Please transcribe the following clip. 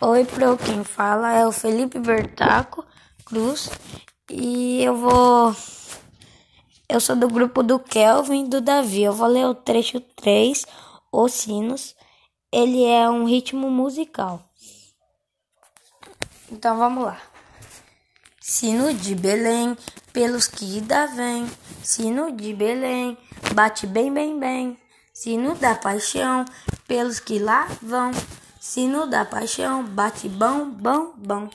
Oi, pro quem fala é o Felipe Bertaco Cruz e eu vou. Eu sou do grupo do Kelvin e do Davi. Eu vou ler o trecho 3, Os Sinos. Ele é um ritmo musical. Então vamos lá. Sino de Belém, pelos que da vem. Sino de Belém, bate bem, bem, bem. Sino da paixão, pelos que lá vão. Sino da paixão, bate bom, bom, bom.